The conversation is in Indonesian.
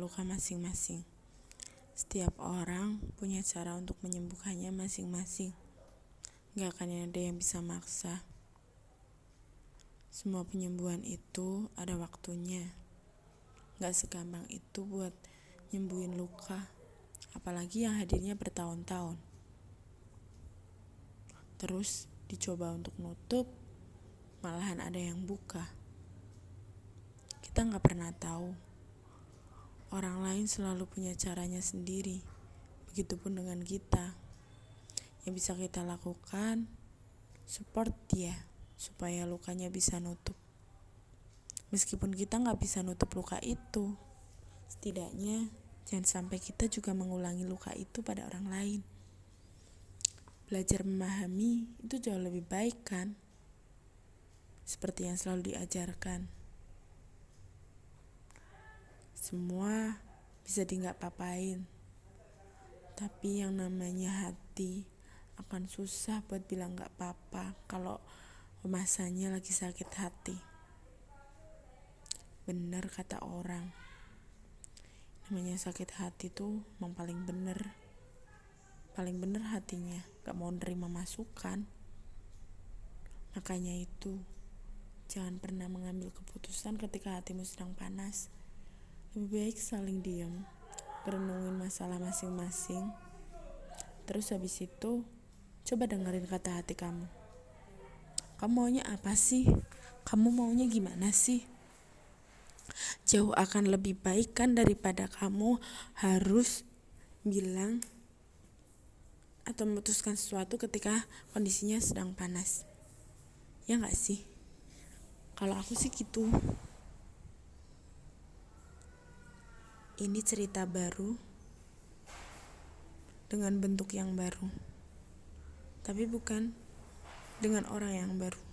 luka masing-masing. Setiap orang punya cara untuk menyembuhkannya masing-masing. Gak akan ada yang bisa maksa. Semua penyembuhan itu ada waktunya. Gak segampang itu buat nyembuhin luka. Apalagi yang hadirnya bertahun-tahun. Terus dicoba untuk nutup, malahan ada yang buka. Kita nggak pernah tahu. Orang lain selalu punya caranya sendiri. Begitupun dengan kita. Yang bisa kita lakukan, support dia supaya lukanya bisa nutup. Meskipun kita nggak bisa nutup luka itu, setidaknya jangan sampai kita juga mengulangi luka itu pada orang lain. Belajar memahami itu jauh lebih baik kan? Seperti yang selalu diajarkan. Semua bisa di nggak papain. Tapi yang namanya hati akan susah buat bilang nggak apa-apa kalau masanya lagi sakit hati. Bener kata orang. Namanya sakit hati tuh memang paling bener. Paling bener hatinya, gak mau nerima masukan. Makanya itu, jangan pernah mengambil keputusan ketika hatimu sedang panas. Lebih baik saling diam, renungin masalah masing-masing. Terus habis itu, coba dengerin kata hati kamu. Kamu maunya apa sih? Kamu maunya gimana sih? Jauh akan lebih baik kan daripada kamu harus bilang atau memutuskan sesuatu ketika kondisinya sedang panas. Ya nggak sih? Kalau aku sih gitu. Ini cerita baru dengan bentuk yang baru, tapi bukan dengan orang yang baru.